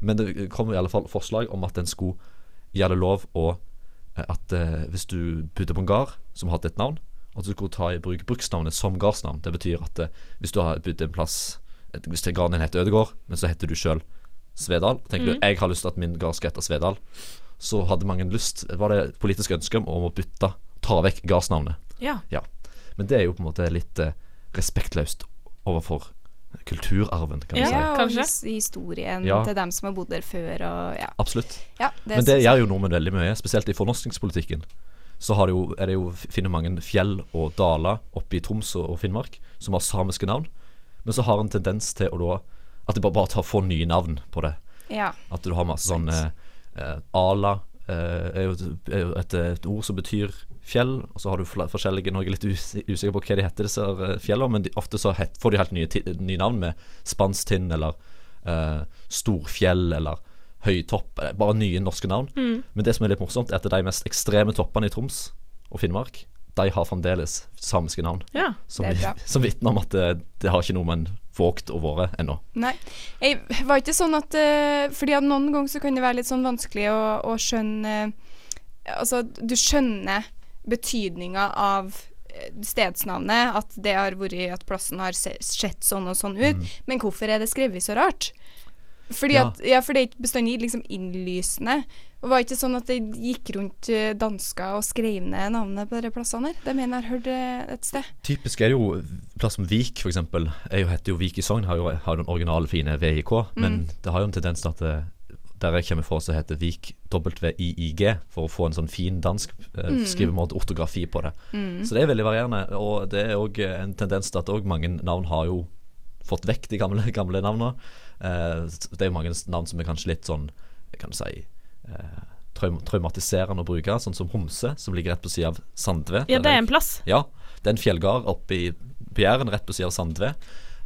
Men det kom i alle fall forslag om at en skulle gjøre det lov å eh, At eh, hvis du bodde på en gard som hadde et navn, at du skulle ta i bruk bruksnavnet som gardsnavn. Det betyr at eh, hvis du har bodd en plass et- Hvis garden din heter Ødegård, men så heter du sjøl Svedal Tenker du jeg har lyst til at min gard skal hete Svedal, så hadde mange lyst Var det politisk ønske om å bytte, ta vekk gardsnavnet. Ja. Men det er jo på en måte litt eh, respektløst overfor kulturarven, kan vi Ja. si. Ja, og his historien Ja. til dem som har bodd der før, og ja. Absolutt. ja det Men det gjør jo nordmenn veldig mye, spesielt i fornorskningspolitikken. Så har det jo, er det jo, finner mange fjell og daler oppe i Troms og Finnmark som har samiske navn. Men så har en tendens til å da At det bare, bare tar, får nye navn på det. Ja. At du har masse sånn eh, Ala eh, er, jo, er et, et ord som betyr fjell, og så har du forskjellige Nå er jeg litt us usikker på hva de heter, disse eh, fjellene, men de, ofte så het, får de helt nye, nye navn med Spanstind eller eh, Storfjell eller Høytopp. eh, Bare nye norske navn. Mm. Men det som er litt morsomt, er at de mest ekstreme toppene i Troms og Finnmark, de har fremdeles samiske navn. Ja. Som, som vitner om at det, det har ikke noe med en våget å være ennå. Nei. Jeg var ikke sånn at uh, Fordi at noen ganger så kan det være litt sånn vanskelig å, å skjønne Altså, du skjønner betydninga av eh, stedsnavnet, at det har vært at plassen har sett sånn og sånn ut, men hvorfor er det skrevet så rart? Fordi Ja. at, ja, for det er ikke bestandig liksom innlysende. Og var ikke sånn at det gikk rundt eh, dansker og skrev ned navnet på de plassene? Det mener jeg har hørt eh, et sted. Typisk er det jo plass som Vik. Er jo, heter jo Vik i Sogn, har jo, har den originale fine VIK, men det har jo en tendens til at der jeg kommer fra, så heter Vik WIIG, for å få en sånn fin dansk eh, skrivemåte, ortografi på det. Så det er veldig varierende, og det er òg en tendens til at òg mange navn har jo fått vekk de gamle, gamle navnene. Eh, det er jo mange navn som er kanskje litt sånn, kan du si eh, traum traumatiserende å bruke, sånn som Homse, som ligger rett på sida av Sandve. ja, det er en plass. ja, det er en fjellgard oppe i Bjæren, rett på siden av Sandve.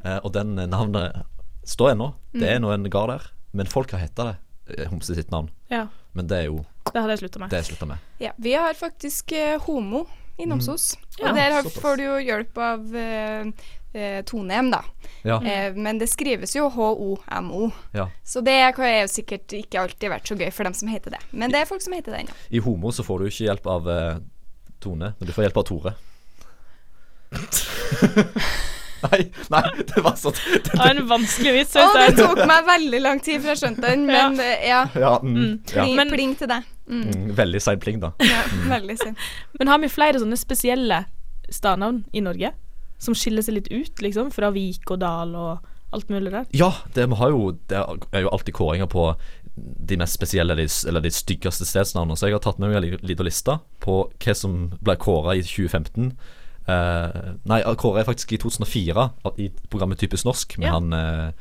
Eh, og den eh, navnet står ennå. Det er nå en gard der. Men folk har hetta det, eh, Homse sitt navn. Ja. Men det er jo Det hadde jeg slutta med. det jeg slutta med. Ja, vi har faktisk eh, Homo i Namsos. Ja, og der har, får du jo hjelp av eh, eh, Tonem, da. Ja, Eh, men det skrives jo H-O-M-O. ja. Så det er jo sikkert ikke alltid vært så gøy for dem som heter det. Men det er folk som heter det ennå. I Homo så får du ikke hjelp av eh, Tone, men du får hjelp av Tore. nei, nei, det var sånn Det var en vanskelig vits. Å, det tok meg veldig lang tid før jeg skjønte den, men eh, ja. Ja, mm, ja. Pling, pling til deg. Mm. Mm, veldig sein pling, da. Ja, veldig synd. Men har vi flere sånne spesielle stadnavn i Norge? Som skiller seg litt ut, liksom? Fra Vik og Dal og alt mulig der? Ja, det, vi har jo, det er jo alltid kåringer på de mest spesielle de, eller de styggeste stedsnavnene. Så jeg har tatt med meg en li- liten liste på hva som ble kåra i 2015. Eh, nei, Kåre er faktisk i 2004 i programmet Typisk norsk med Ja. han uh,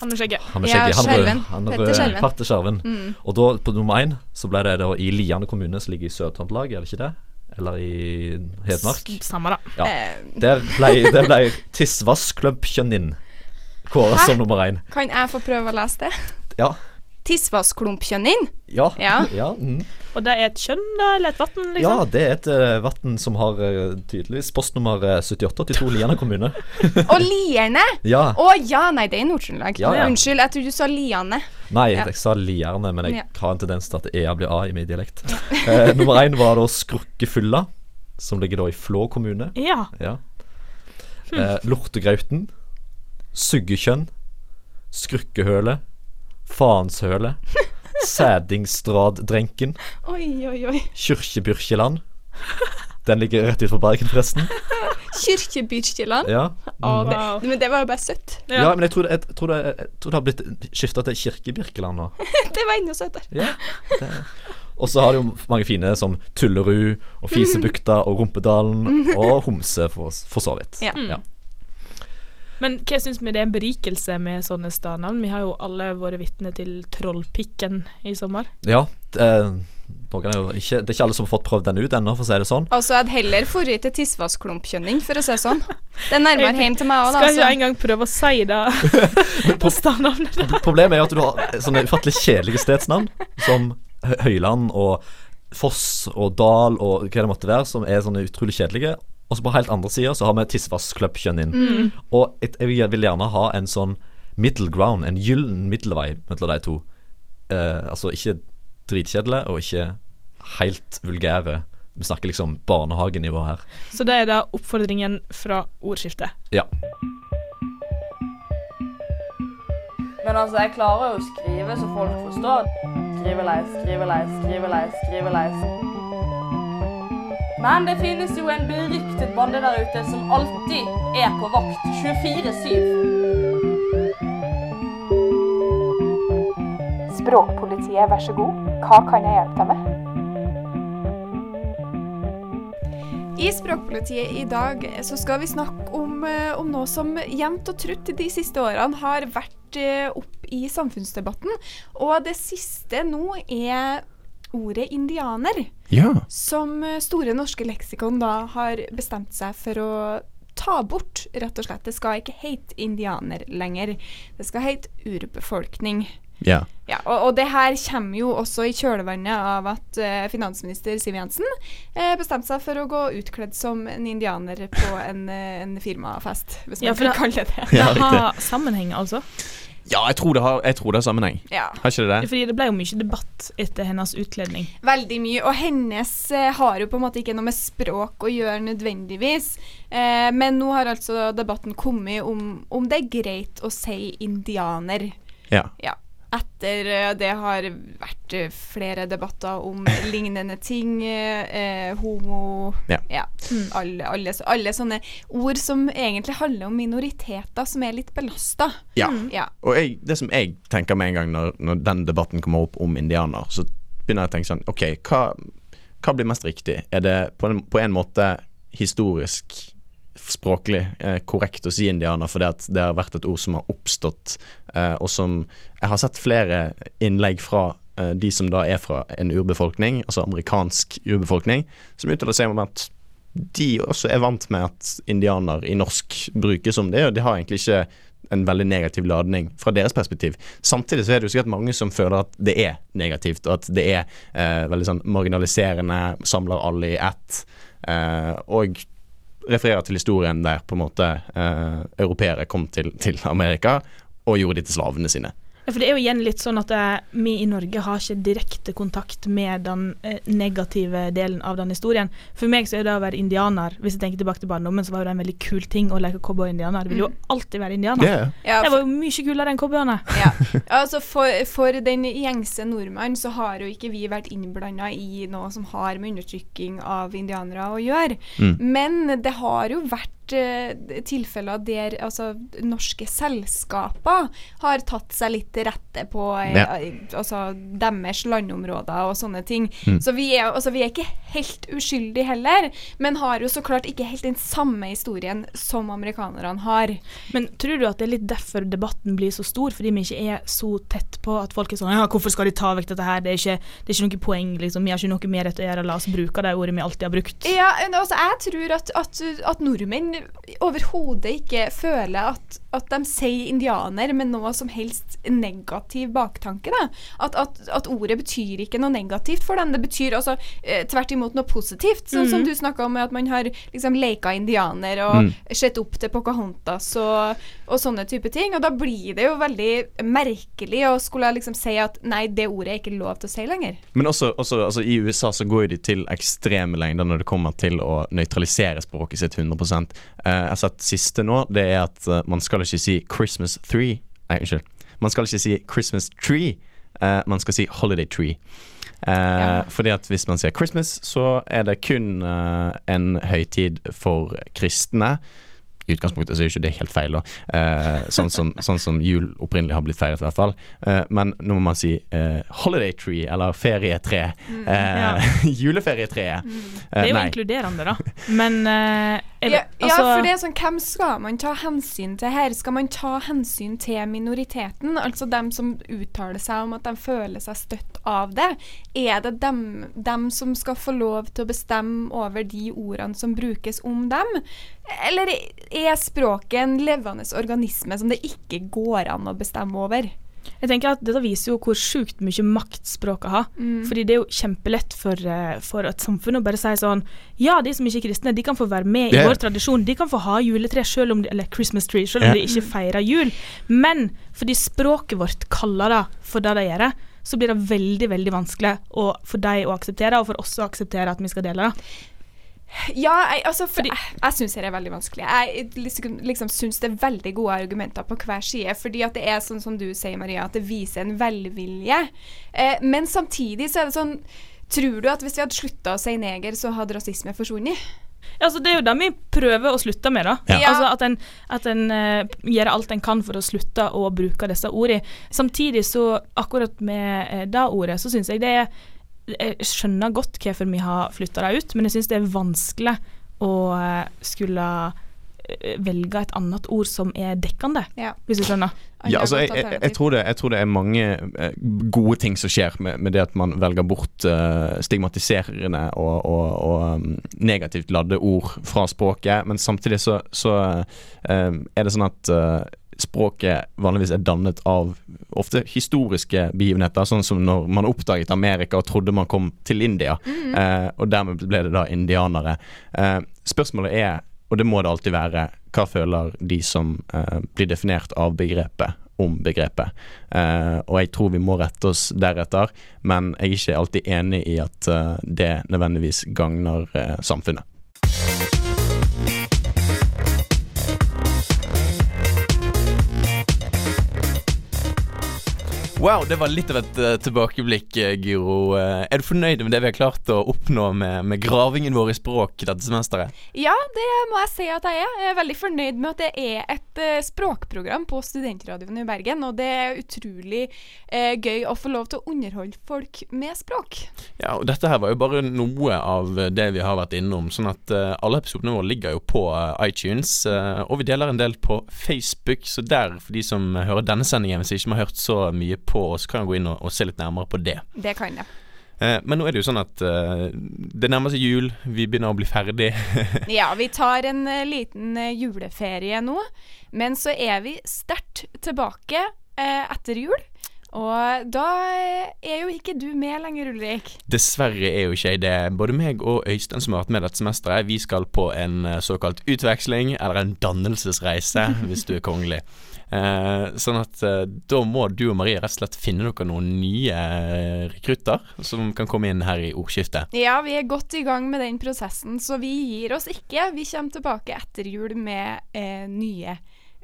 Han med skjegget. Han med Ja, skjegget. Petter Skjelven. Petter Skjerven. Mm. Og da, på nummer én, så ble det da i Liane kommune, som ligger i Sør-Trøndelag, er det ikke det? Eller i Hedmark? S- Samme, da. Ja. Eh, Der ble, der ble Tissvassklumpkjønnin kåra Hæ? som nummer én. kan jeg få prøve å lese det? Ja. Tissvassklumpkjønnin? Ja. Ja. ja, mm. Og det er et kjønn, da? Eller et vann, ja, liksom? det er et uh, vann som har uh, tydeligvis postnummer uh, 7882 Lierne kommune. Og Lierne! Ja. Å ja, nei, det er i Nord-Trøndelag. Ja, ja. Unnskyld, jeg trodde du sa Liane. Nei, Ja. jeg sa Lierne, men jeg Ja. har en tendens til at EA blir A i min dialekt. uh, nummer én var da Skrukkefylla, som ligger da i Flå kommune. Ja. Ja. Eh, Lortegrauten. Suggekjønn. Skrukkehøle. Faenshøle. Sædingstraddrenken. Oi, oi, oi. Kyrkjebyrkjeland. Den ligger rett utenfor Bergen, forresten. Kirkebyrkjeland? Ja. Det, Wow. men det var jo bare søtt. ja, men jeg tror det, jeg tror det, jeg tror det har blitt skifta til Kirkebirkeland nå. Det var enda søtere. Ja, det. Og så har du jo mange fine som Tullerud og Fisebukta og Rumpedalen og Homse, for, for så vidt. Ja. Ja. Men hva syns vi det er en berikelse med sånne stadnavn? Vi har jo alle vært vitne til Trollpikken i sommer. Ja, det, er jo ikke, det er ikke alle som har fått prøvd den ut ennå, for å si det sånn. Altså, jeg hadde heller dratt til Tissvassklumpkjønning, for å si det sånn. Det er nærmere hjem til meg òg, da. Skal ikke Altså. engang prøve å si det på stadnavnet. Problemet er jo at du har sånne ufattelig kjedelige stedsnavn, som Høyland og Foss og Dal og hva det måtte være, som er sånne utrolig kjedelige. Og så på helt andre sida så har vi Tissvassklumpkjønnin. Mm. Og et, jeg vil gjerne ha en sånn middle ground, en gyllen middelvei mellom de to. Eh, altså ikke dritkjedelig, og ikke helt vulgære. Vi snakker liksom barnehagenivå her. Så det er da oppfordringen fra ordskiftet. Ja. Men altså, jeg klarer jo å skrive så folk forstår. skrive leis, skrivelei, skrivelei. Men det finnes jo en beryktet bande der ute som alltid er på vakt 24-7. Språkpolitiet, vær så god. Hva kan jeg hjelpe deg med? I Språkpolitiet i dag så skal vi snakke om, eh, om noe som jevnt og trutt de siste årene har vært eh, opp i samfunnsdebatten. Og det siste nå er ordet indianer. Ja. Som eh, Store norske leksikon da har bestemt seg for å ta bort, rett og slett. Det skal ikke hete indianer lenger. Det skal hete urbefolkning. Ja. Ja, og, og det her kommer jo også i kjølvannet av at uh, finansminister Siv Jensen uh, bestemte seg for å gå utkledd som en indianer på en, uh, en firmafest, hvis man Ja, kan kalle det det. Ja, Det har sammenheng, altså. Ja, jeg tror det har, jeg tror det har sammenheng. Ja. Har ikke det det? Fordi det ble jo mye debatt etter hennes utkledning. Veldig mye. Og hennes eh, har jo på en måte ikke noe med språk å gjøre nødvendigvis. Eh, men nå har altså debatten kommet om om det er greit å si indianer. Ja. Ja. Etter eh, det har vært eh, flere debatter om lignende ting. eh, eh, homo Ja. Alle, alle, alle sånne ord som egentlig handler om minoriteter som er litt belasta. Ja. Ja. Og jeg, det som jeg tenker med en gang når, når den debatten kommer opp om indianer, så begynner jeg å tenke sånn OK, hva, hva blir mest riktig? Er det på en, på en måte historisk språklig eh, korrekt å si indianer at det har vært et ord som har oppstått, eh, og som Jeg har sett flere innlegg fra eh, de som da er fra en urbefolkning, altså amerikansk urbefolkning, som uttaler seg om at de også er vant med at indianer i norsk brukes som det, og de har egentlig ikke en veldig negativ ladning fra deres perspektiv. Samtidig så er det jo sikkert mange som føler at det er negativt, og at det er eh, veldig sånn marginaliserende, samler alle i ett, eh, og refererer til historien der på en måte eh, europeere kom til, til Amerika og gjorde de til slavene sine. Ja, for det er jo igjen litt sånn at eh, vi i Norge har ikke direkte kontakt med den eh, negative delen av den historien. For meg så er det å være indianer, hvis jeg tenker tilbake til barndommen, så var det en veldig kul ting å leke cowboy-indianer. Det vil jo alltid være indianer. Ja, Ja, Det var jo mye kulere enn cowboyene. Ja. Altså for, for den gjengse nordmann så har jo ikke vi vært innblanda i noe som har med undertrykking av indianere å gjøre. Mm. Men det har jo vært eh, tilfeller der altså, norske selskaper har tatt seg litt til rette på eh, Ja. altså, deres landområder og sånne ting. Mm. Så vi er, altså, vi er ikke helt uskyldige heller, men har jo så klart ikke helt den samme historien som amerikanerne har. Men tror du at det er litt derfor debatten blir så stor, fordi vi ikke er så tett på at folk er sånn Ja, hvorfor skal de ta vekk dette her? Det er ikke, det er ikke noe poeng, liksom. Vi har ikke noe mer rett å gjøre. La oss bruke det ordet vi alltid har brukt. Ja, altså jeg tror at, at, at nordmenn overhodet ikke føler at, at de sier indianer med noe som helst negativ baktanke. Da. At, at, at ordet betyr ikke noe negativt for dem. Det betyr altså eh, tvert imot noe positivt. Sånn som Mhm. du snakka om, at man har liksom leka indianer og Mm. sett opp til Pocahontas og, og sånne type ting. Og da blir det jo veldig merkelig å skulle liksom si at nei, det ordet er ikke lov til å si lenger. Men også, også altså, i USA så går de til ekstreme lengder når det kommer til å nøytralisere språket sitt 100 eh, Jeg har sett siste nå, det er at uh, man skal ikke si 'Christmas three'. Nei, unnskyld. Man skal ikke si 'Christmas tree'. Uh, man skal si 'holiday tree'. Eh, Fordi at hvis man sier 'Christmas', så er det kun uh, en høytid for kristne. I utgangspunktet så er jo ikke det helt feil, da. Eh, sånn, som, sånn som jul opprinnelig har blitt feiret, i hvert fall. Eh, men nå må man si eh, 'holiday tree' eller 'ferietre'. Mm, Eh, ja. juleferietreet. Det Eh, er jo nei. inkluderende, da. Men Ja, altså, ja, for det er sånn, hvem skal man ta hensyn til her? Skal man ta hensyn til minoriteten? Altså dem som uttaler seg om at de føler seg støtt av det? Er det dem, dem som skal få lov til å bestemme over de ordene som brukes om dem? Eller er språket en levende organisme som det ikke går an å bestemme over? Jeg tenker at Dette viser jo hvor sjukt mye makt språket har. Mm. Fordi det er jo kjempelett for, eh, for et samfunn å bare si sånn Ja, de som ikke er kristne, de kan få være med yeah. i vår tradisjon. De kan få ha juletre selv om de, eller Christmas tree, selv om yeah. de ikke feirer jul. Men fordi språket vårt kaller det for det de gjør, så blir det veldig veldig vanskelig å, for dem å akseptere, og for oss å akseptere at vi skal dele det. Ja, jeg, altså, for jeg, jeg syns det er veldig vanskelig. Jeg liksom, liksom syns det er veldig gode argumenter på hver side. Fordi at det er sånn som du sier, Maria, at det viser en velvilje. Eh, men samtidig så er det sånn Tror du at hvis vi hadde slutta å si neger, så hadde rasisme forsvunnet? Altså, det er jo det vi prøver å slutte med. da. Ja. Altså At en, at en uh, gjør alt en kan for å slutte å bruke disse ordene. Samtidig så, akkurat med uh, det ordet, så syns jeg det er Jeg skjønner godt hvorfor vi har flytta dem ut, men jeg syns det er vanskelig å eh, skulle eh, velge et annet ord som er dekkende, Ja. hvis du skjønner. Ja, altså, jeg, jeg, jeg, tror det, jeg tror det er mange eh, gode ting som skjer med, med det at man velger bort uh, stigmatiserende og, og, og um, negativt ladde ord fra språket, men samtidig så, så uh, er det sånn at eh, språket vanligvis er dannet av ofte historiske begivenheter, sånn som når man oppdaget Amerika og trodde man kom til India, Mhm. eh, og dermed ble det da indianere. Eh, spørsmålet er, og det må det alltid være, hva føler de som eh, blir definert av begrepet om begrepet. Eh, og jeg tror vi må rette oss deretter, men jeg er ikke alltid enig i at eh, det nødvendigvis gagner eh, samfunnet. Wow, det var litt av et uh, tilbakeblikk, eh, Guro. Uh, er du fornøyd med det vi har klart å oppnå med, med gravingen vår i språk dette semesteret? Ja, det må jeg si at jeg er. Jeg er veldig fornøyd med at det er et uh, språkprogram på Studentradioen i Bergen, og det er utrolig gøy å få lov til å underholde folk med språk. Ja, og dette her var jo bare noe av det vi har vært innom. Sånn at alle episodene våre ligger jo på iTunes, og vi deler en del på Facebook. Så der, for de som hører denne sendingen, hvis de ikke har hørt så mye på oss, kan gå inn og, og se litt nærmere på det. Det kan jeg. Eh, men nå er det jo sånn at eh, det nærmer seg jul, vi begynner å bli ferdig. Ja, vi tar en eh, liten juleferie nå, men så er vi sterkt tilbake etter jul. Og da er jo ikke du med lenger, Ulrik. Dessverre er jo ikke jeg det. Både meg og Øystein som har vært med dette semesteret, vi skal på en såkalt utveksling, eller en dannelsesreise, hvis du er kongelig. Eh, sånn at eh, da må du og Marie rett og slett finne dere noen nye eh, rekrutter som kan komme inn her i ordskiftet. Ja, vi er godt i gang med den prosessen, så vi gir oss ikke. Vi kommer tilbake etter jul med eh, nye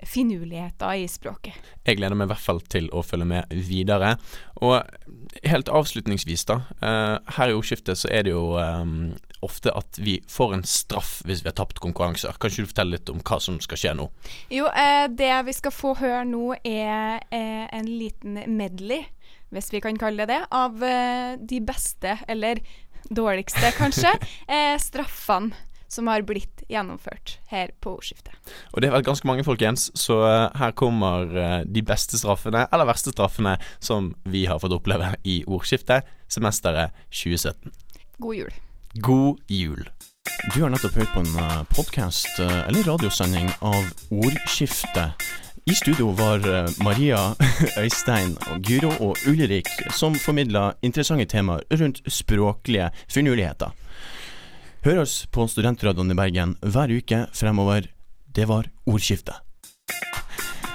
finurligheter i språket. Jeg gleder meg i hvert fall til å følge med videre. Og helt avslutningsvis, da. eh, her i ordskiftet så er det jo eh, ofte at vi får en straff hvis vi har tapt konkurranser. Kan ikke du fortelle litt om hva som skal skje nå? Jo, eh, det vi skal få høre nå er eh, en liten medley, hvis vi kan kalle det det, av eh, de beste, eller dårligste kanskje, straffene som har blitt gjennomført her på ordskiftet. Og det har vært ganske mange, folkens, så eh, her kommer eh, de beste straffene, eller verste straffene, som vi har fått oppleve i ordskiftet semesteret 2017. God jul. God jul. Du har nettopp hørt på en podkast eller radiosending av Ordskiftet. I studio var eh, Maria, Øystein, og Guro og Ulrik som formidla interessante temaer rundt språklige finurligheter. Hør oss på Studentradioen i Bergen hver uke fremover. Det var Ordskiftet.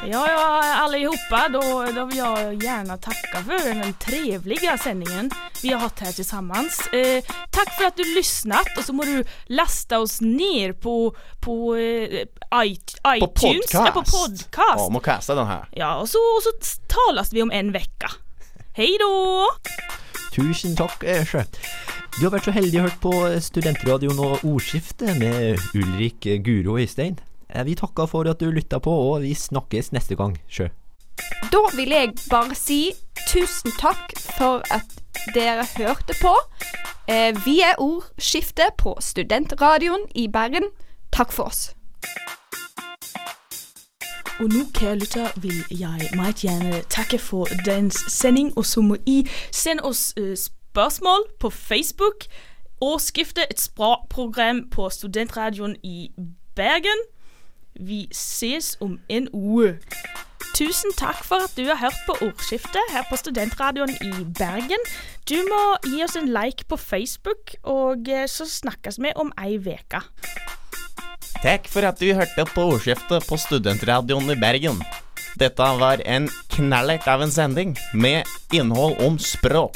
Ja, ja, allihopa. Då, då vill jag gärna tacka för den trevliga sändningen vi har hatt her tillsammans. Eh, takk for at du lyssnat og så må du lasta oss ner på, på eh, iTunes. Ja, på podcast. Ja, må kasta den her. Ja, och så, och så talas vi om en vecka. Hej då! Tusen takk, eh, sjø. Du har vært så heldig å hørt på Studentradioen og Ordskiftet med Ulrik, Guro og Øystein. Eh, Vi takker for at du lytta på, og vi snakkes neste gang, sjø. Da vil jeg bare si tusen takk for at dere hørte på. Eh, vi er Ordskiftet på Studentradioen i Bergen. Takk for oss. Og nå, kjære lytter, vil jeg meget gjerne takke for dagens sending, og så må I sende oss øh, spørgsmål på Facebook, og skifte et språkprogram på Studentradioen i Bergen. Vi ses om en uke. Tusen takk for at du har hørt på Ordskiftet her på Studentradioen i Bergen. Du må gi oss en like på Facebook, og øh, så snakkes vi om ei uke. Takk for at du hørte på ordskiftet på Studentradioen i Bergen. Dette var en knallert av en sending med innhold om språk.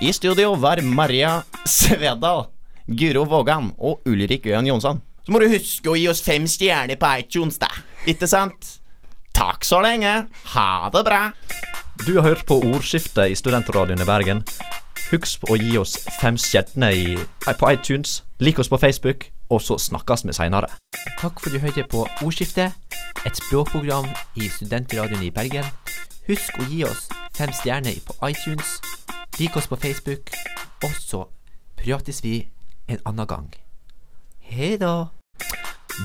I studio var Maria Svedal, Guro Vågan og Ulrik Øyan Jonsson. Så må du huske å gi oss fem stjerner på iTunes, da. Ikke sant? Takk så lenge. Ha det bra. Du har hørt på ordskiftet i Studentradioen i Bergen. Husk å gi oss fem stjerner på iTunes. Lik oss på Facebook, og så snakkes vi seinere. Takk for at du hørte på Ordskiftet, et språkprogram i Studentradioen i Bergen. Husk å gi oss fem stjerner på iTunes, lik oss på Facebook, og så prates vi en annen gang. Hei da.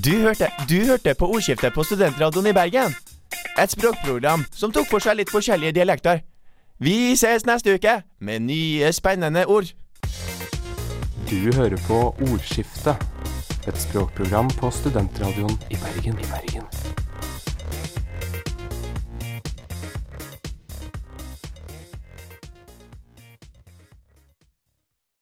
Du hørte, du hørte på ordskiftet på Studentradioen i Bergen. Et språkprogram som tok for seg litt forskjellige dialekter. Vi ses neste uke med nye spennende ord. Du hører på Ordskiftet, et språkprogram på Studentradioen i Bergen. I Bergen.